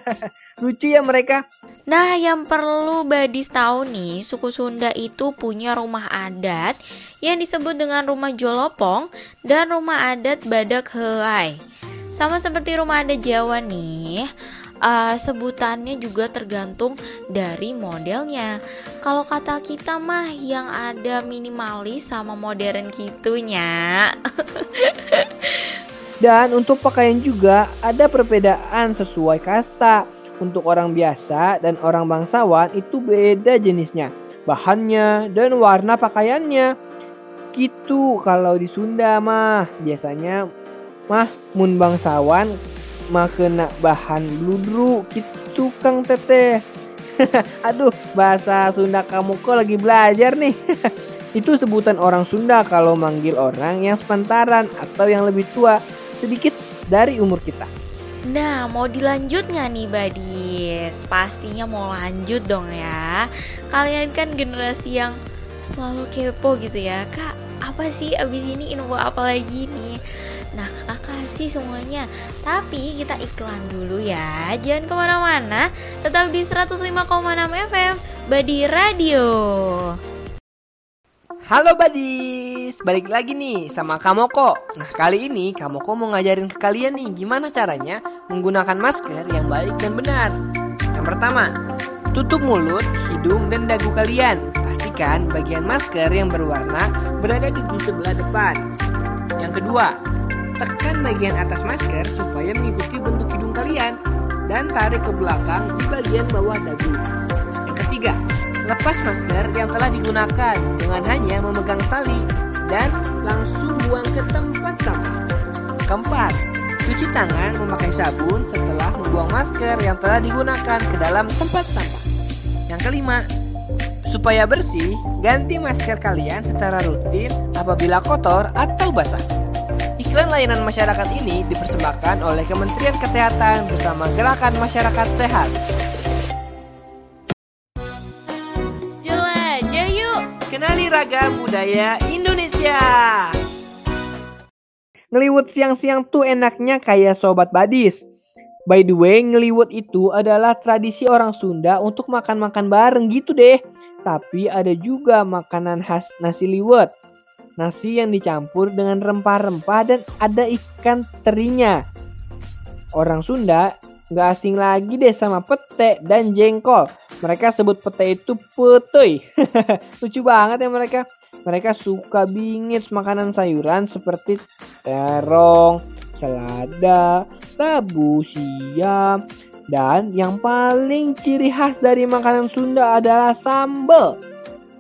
Lucu ya mereka. Nah, yang perlu Badis tahu nih, suku Sunda itu punya rumah adat yang disebut dengan rumah Jolopong dan rumah adat Badak Heai. Sama seperti rumah adat Jawa nih, uh, sebutannya juga tergantung dari modelnya. Kalau kata kita mah yang ada minimalis sama modern gitunya. Dan untuk pakaian juga ada perbedaan sesuai kasta. Untuk orang biasa dan orang bangsawan itu beda jenisnya, bahannya dan warna pakaiannya. Gitu kalau di Sunda mah biasanya mah mun bangsawan makena bahan bludru gitu Kang Teteh. Aduh, bahasa Sunda kamu kok lagi belajar nih. Itu sebutan orang Sunda kalau manggil orang yang sepantaran atau yang lebih tua sedikit dari umur kita. Nah, mau dilanjut nggak nih Badis? Pastinya mau lanjut dong ya. Kalian kan generasi yang selalu kepo gitu ya. Kak, apa sih abis ini info apa lagi nih? Nah kakak kasih semuanya. Tapi kita iklan dulu ya. Jangan ke mana-mana. Tetap di 105,6 FM Badi Radio. Halo Badis, balik lagi nih sama Kamoko Nah kali ini Kamoko mau ngajarin ke kalian nih Gimana caranya menggunakan masker yang baik dan benar. Yang pertama, tutup mulut, hidung, dan dagu kalian. Pastikan bagian masker yang berwarna berada di sebelah depan. Yang kedua, Tekan bagian atas masker supaya mengikuti bentuk hidung kalian. dan tarik ke belakang di bagian bawah dagu. Yang ketiga, lepas masker yang telah digunakan dengan hanya memegang tali dan langsung buang ke tempat sampah. Keempat, cuci tangan memakai sabun setelah membuang masker yang telah digunakan ke dalam tempat sampah. Yang kelima, supaya bersih, ganti masker kalian secara rutin apabila kotor atau basah. Iklan layanan masyarakat ini dipersembahkan oleh Kementerian Kesehatan bersama Gerakan Masyarakat Sehat. Jelajah yuk! Kenali ragam budaya Indonesia. Ngeliwut siang-siang tuh enaknya kayak sobat badis. By the way, ngeliwut itu adalah tradisi orang Sunda untuk makan-makan bareng gitu deh. Tapi ada juga makanan khas nasi liwet. Nasi yang dicampur dengan rempah-rempah dan ada ikan terinya. Orang Sunda nggak asing lagi deh sama pete dan jengkol. Mereka sebut pete itu petoi. Lucu banget ya mereka. Mereka suka bingit makanan sayuran seperti terong, selada, tabu siam, dan yang paling ciri khas dari makanan Sunda adalah sambal.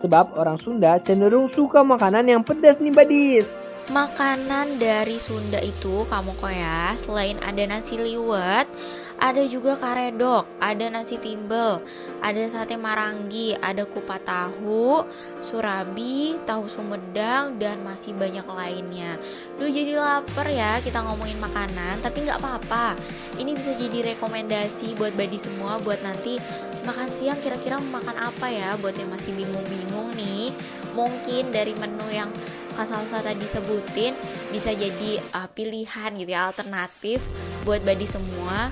Sebab orang Sunda cenderung suka makanan yang pedas nih badis. Makanan dari Sunda itu kamu kok ya, selain ada nasi liwet, ada juga karedok, ada nasi timbel, ada sate marangi, ada kupat tahu, surabi, tahu sumedang, dan masih banyak lainnya. Duh jadi lapar ya kita ngomongin makanan, tapi nggak apa-apa. Ini bisa jadi rekomendasi buat badi semua buat nanti makan siang kira-kira makan apa ya buat yang masih bingung-bingung nih. Mungkin dari menu yang Kak Salsa tadi sebutin bisa jadi uh, pilihan gitu ya alternatif buat badi semua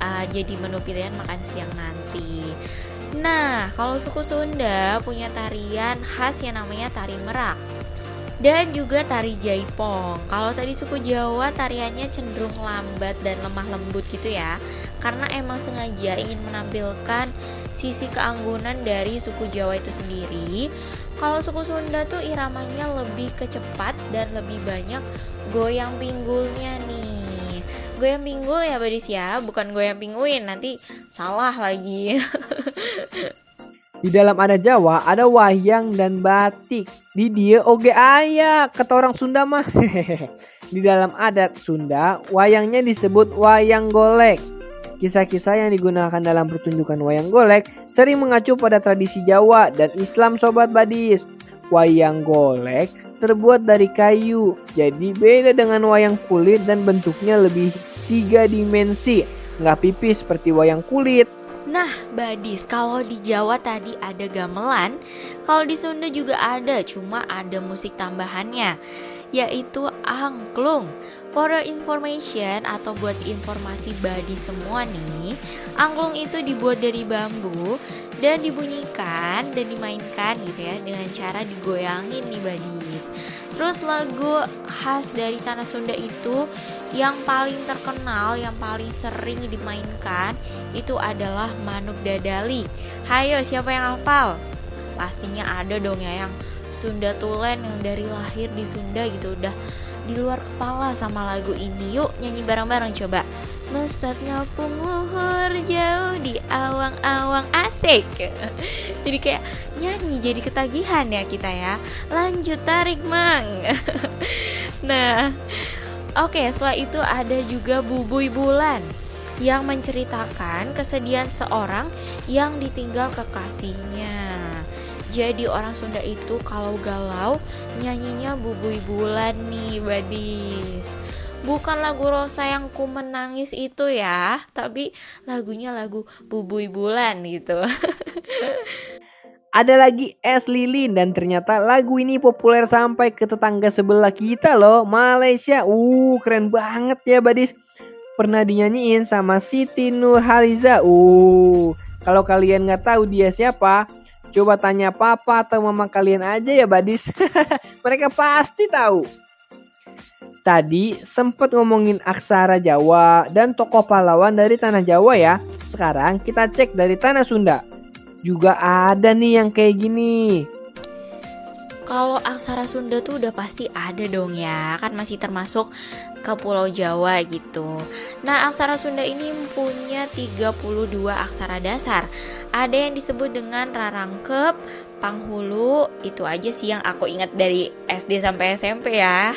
uh, jadi menu pilihan makan siang nanti. Nah, kalau suku Sunda punya tarian khas yang namanya tari merak dan juga tari jaipong. Kalau tadi suku Jawa tariannya cenderung lambat dan lemah lembut gitu ya. Karena emang sengaja ingin menampilkan sisi keanggunan dari suku Jawa itu sendiri. Kalau suku Sunda tuh iramanya lebih kecepat dan lebih banyak goyang pinggulnya nih. Goyang pinggul ya Badis ya, bukan goyang pinguin, nanti salah lagi. Di dalam ada Jawa, ada wayang dan batik. Di dia oge ayah, kata orang Sunda mah. Di dalam adat Sunda, wayangnya disebut wayang golek. Kisah-kisah yang digunakan dalam pertunjukan wayang golek sering mengacu pada tradisi Jawa dan Islam sobat badis. Wayang golek terbuat dari kayu, jadi beda dengan wayang kulit dan bentuknya lebih tiga dimensi. Nggak pipis seperti wayang kulit. Nah, Badis, kalau di Jawa tadi ada gamelan, kalau di Sunda juga ada, cuma ada musik tambahannya, yaitu angklung. For information atau buat informasi badi semua nih, angklung itu dibuat dari bambu dan dibunyikan dan dimainkan gitu ya dengan cara digoyangin nih badis. Terus lagu khas dari tanah Sunda itu yang paling terkenal, yang paling sering dimainkan itu adalah Manuk Dadali. Hayo siapa yang hafal? Pastinya ada dong ya yang Sunda Tulen yang dari lahir di Sunda gitu udah di luar kepala sama lagu ini. Yuk nyanyi bareng-bareng coba. Mesat ngapung luhur jauh di awang-awang. Asik. Jadi kayak nyanyi jadi ketagihan ya kita ya. Lanjut tarik mang. Nah Oke setelah itu ada juga Bubui Bulan Yang menceritakan kesedihan seorang yang ditinggal kekasihnya jadi orang Sunda itu kalau galau nyanyinya bubui bulan nih badis. Bukan lagu Rosa yang ku menangis itu ya Tapi lagunya lagu bubui bulan gitu. Ada lagi es lilin dan ternyata lagu ini populer sampai ke tetangga sebelah kita loh Malaysia. Uh keren banget ya badis. Pernah dinyanyiin sama Siti Nurhaliza. Uh kalau kalian nggak tahu dia siapa Coba tanya papa atau mama kalian aja ya badis. Mereka pasti tahu. Tadi sempat ngomongin aksara Jawa dan tokoh pahlawan dari tanah Jawa ya. Sekarang kita cek dari tanah Sunda. Juga ada nih yang kayak gini. Kalau aksara Sunda tuh udah pasti ada dong ya, kan masih termasuk ke Pulau Jawa gitu. Nah, aksara Sunda ini punya 32 aksara dasar. Ada yang disebut dengan rarangkep, panghulu, itu aja sih yang aku ingat dari SD sampai SMP ya.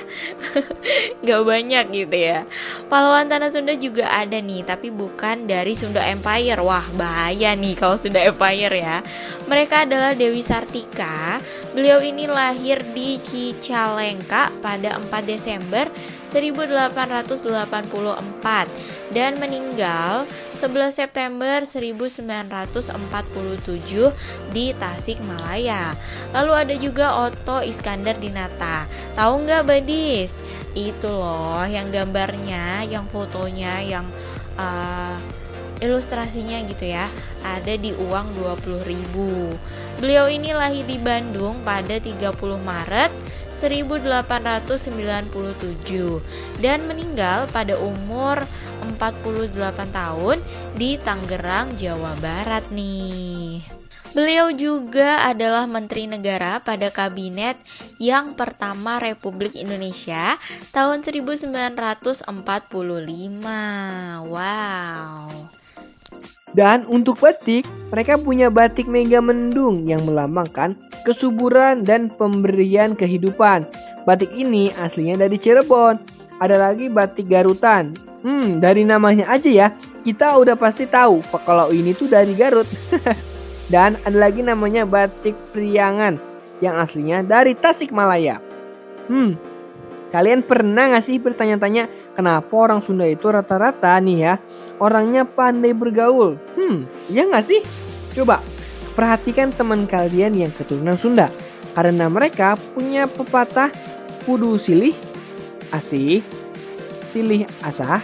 Gak banyak gitu ya. Pahlawan Tanah Sunda juga ada nih, tapi bukan dari Sunda Empire. Wah, bahaya nih kalau Sunda Empire ya. Mereka adalah Dewi Sartika. Beliau ini lahir di Cicalengka pada 4 Desember 1884 dan meninggal 11 September 1947 di Tasikmalaya. Lalu ada juga Otto Iskandar Dinata. Tahu nggak Badis? Itu loh yang gambarnya, yang fotonya, yang uh, ilustrasinya gitu ya ada di uang 20.000 beliau ini lahir di Bandung pada 30 Maret 1897 dan meninggal pada umur 48 tahun di Tangerang, Jawa Barat nih. Beliau juga adalah Menteri Negara pada Kabinet yang pertama Republik Indonesia tahun 1945. Wow. Dan untuk batik, mereka punya batik mega mendung yang melambangkan kesuburan dan pemberian kehidupan. Batik ini aslinya dari Cirebon. Ada lagi batik Garutan. Hmm, dari namanya aja ya, kita udah pasti tahu kalau ini tuh dari Garut. dan ada lagi namanya batik Priangan yang aslinya dari Tasikmalaya. Hmm, kalian pernah gak sih bertanya-tanya kenapa orang Sunda itu rata-rata nih ya orangnya pandai bergaul. Hmm, ya nggak sih? Coba perhatikan teman kalian yang keturunan Sunda. Karena mereka punya pepatah kudu silih asih, silih asah,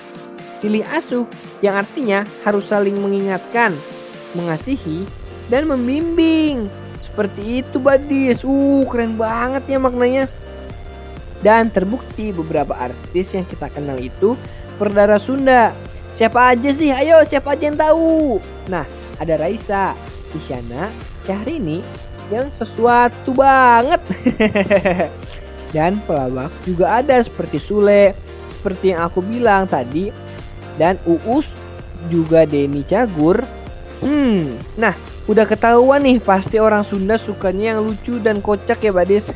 silih asuh yang artinya harus saling mengingatkan, mengasihi, dan membimbing. Seperti itu Badis. Uh, keren banget ya maknanya. Dan terbukti beberapa artis yang kita kenal itu berdarah Sunda Siapa aja sih? Ayo, siapa aja yang tahu? Nah, ada Raisa, Isyana, Syahrini yang sesuatu banget. dan pelawak juga ada seperti Sule, seperti yang aku bilang tadi. Dan Uus juga Denny Cagur. Hmm, nah udah ketahuan nih pasti orang Sunda sukanya yang lucu dan kocak ya Badis.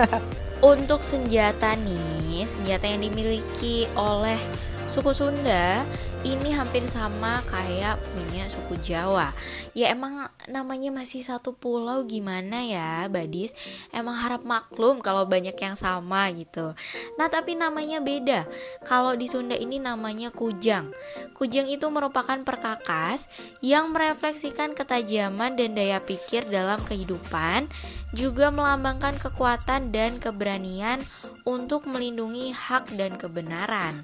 Untuk senjata nih, senjata yang dimiliki oleh suku Sunda ini hampir sama kayak punya suku Jawa. Ya emang namanya masih satu pulau gimana ya, Badis? Emang harap maklum kalau banyak yang sama gitu. Nah, tapi namanya beda. Kalau di Sunda ini namanya kujang. Kujang itu merupakan perkakas yang merefleksikan ketajaman dan daya pikir dalam kehidupan, juga melambangkan kekuatan dan keberanian untuk melindungi hak dan kebenaran.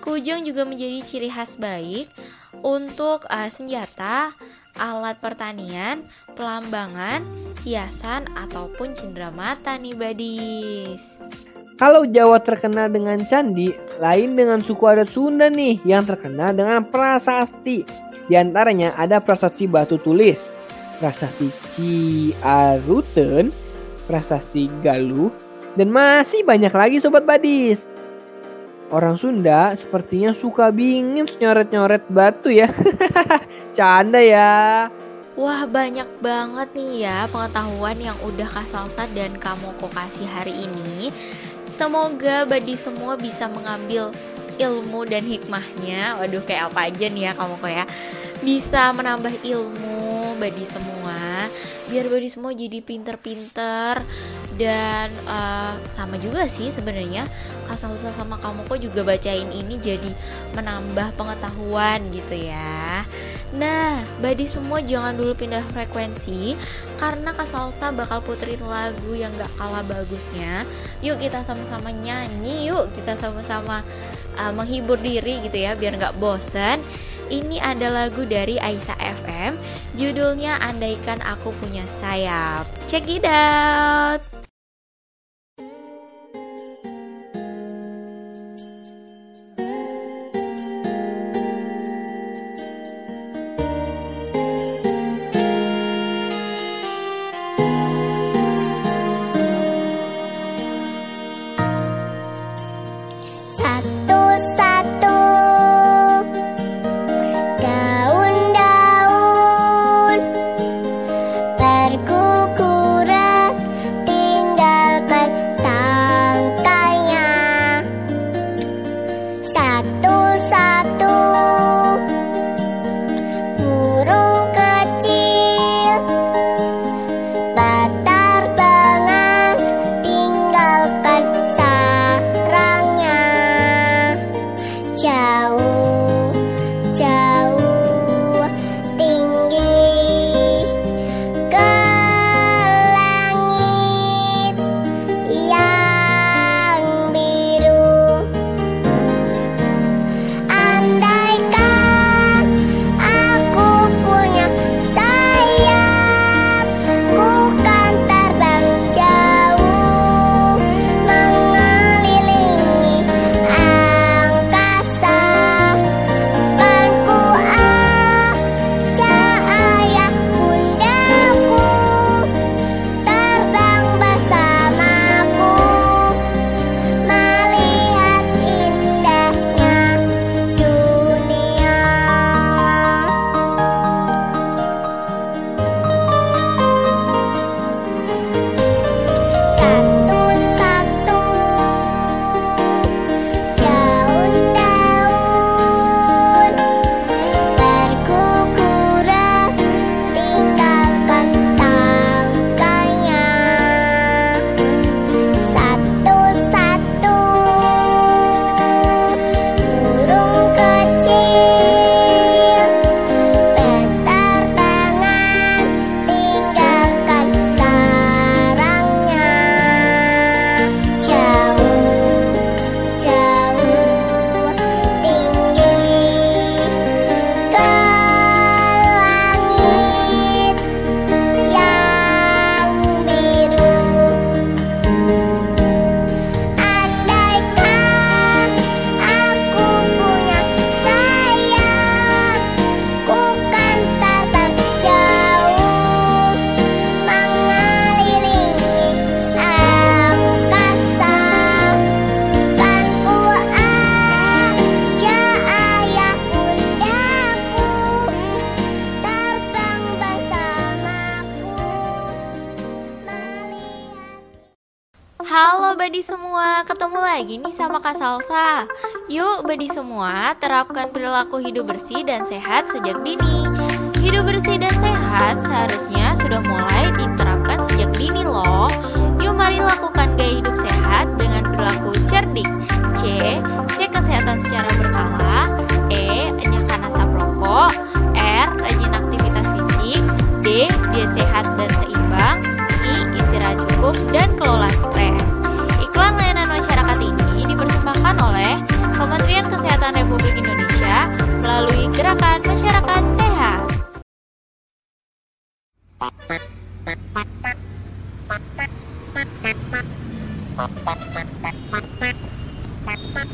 Kujang juga menjadi ciri khas baik untuk uh, senjata, alat pertanian, pelambangan, hiasan ataupun mata nih badis. Kalau Jawa terkenal dengan candi, lain dengan suku adat Sunda nih yang terkenal dengan prasasti. Di antaranya ada prasasti batu tulis, prasasti Ciaruten, prasasti Galuh, dan masih banyak lagi sobat badis. Orang Sunda sepertinya suka bingin nyoret-nyoret batu ya. Canda ya. Wah banyak banget nih ya pengetahuan yang udah Kak Salsa dan kamu kok kasih hari ini. Semoga badi semua bisa mengambil ilmu dan hikmahnya. Waduh kayak apa aja nih ya kamu kok ya. Bisa menambah ilmu badi semua. Biar badi semua jadi pinter-pinter dan uh, sama juga sih sebenarnya. Kak sama kamu kok juga bacain ini jadi menambah pengetahuan gitu ya. Nah, badi semua jangan dulu pindah frekuensi Karena Kak Salsa bakal puterin lagu yang gak kalah bagusnya. Yuk kita sama-sama nyanyi Yuk kita sama-sama uh, menghibur diri gitu ya Biar gak bosen ini ada lagu dari Aisyah FM Judulnya Andaikan Aku Punya Sayap. Check it out perilaku hidup bersih dan sehat sejak dini Hidup bersih dan sehat seharusnya sudah mulai diterapkan sejak dini loh Yuk mari lakukan gaya hidup sehat dengan perilaku cerdik C. Cek kesehatan secara berkala E. Enyahkan asap rokok Pada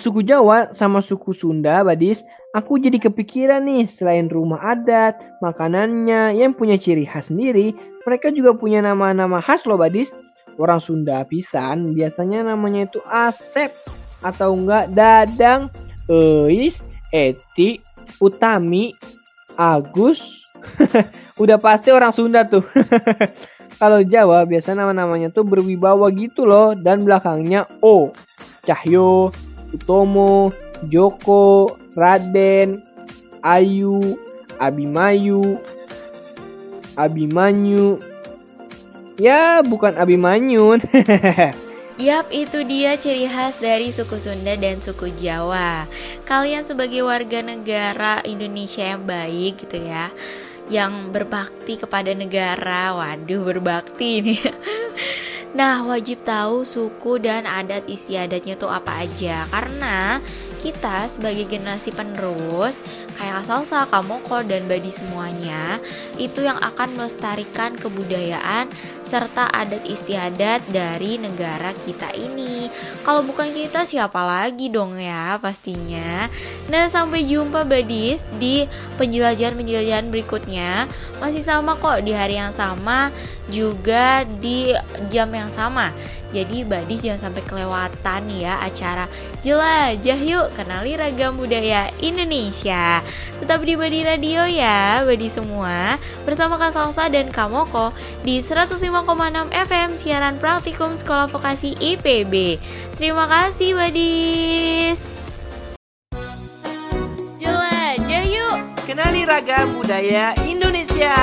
suku Jawa sama suku Sunda, Badis, aku jadi kepikiran nih, selain rumah adat, makanannya yang punya ciri khas sendiri, mereka juga punya nama-nama khas loh, Badis. Orang Sunda pisan biasanya namanya itu Asep atau enggak Dadang, Eis, Eti, Utami, Agus. Udah pasti orang Sunda tuh. Kalau Jawa biasa nama-namanya tuh berwibawa gitu loh dan belakangnya O. Cahyo, Utomo, Joko, Raden, Ayu, Abimayu, Abimanyu. Ya, bukan Abimanyun. Yap, itu dia ciri khas dari suku Sunda dan suku Jawa. Kalian sebagai warga negara Indonesia yang baik gitu ya, yang berbakti kepada negara. Waduh, berbakti ini. Nah, wajib tahu suku dan adat istiadatnya tuh apa aja karena kita sebagai generasi penerus kayak Salsa, Kamoko dan Badi semuanya itu yang akan melestarikan kebudayaan serta adat istiadat dari negara kita ini. Kalau bukan kita siapa lagi dong ya pastinya. Nah, sampai jumpa Badis di penjelajahan-penjelajahan berikutnya. Masih sama kok di hari yang sama juga di jam yang sama. Jadi Badis jangan sampai kelewatan ya acara Jelajah yuk kenali ragam budaya Indonesia. Tetap di Badi Radio ya Badi semua. Bersama Kak Salsa dan Kamoko Di 105,6 FM siaran praktikum Sekolah Vokasi IPB Terima kasih Badis. Jelajah yuk. Kenali ragam budaya Indonesia.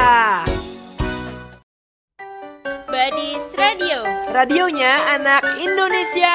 Badis Radio. Radionya anak Indonesia.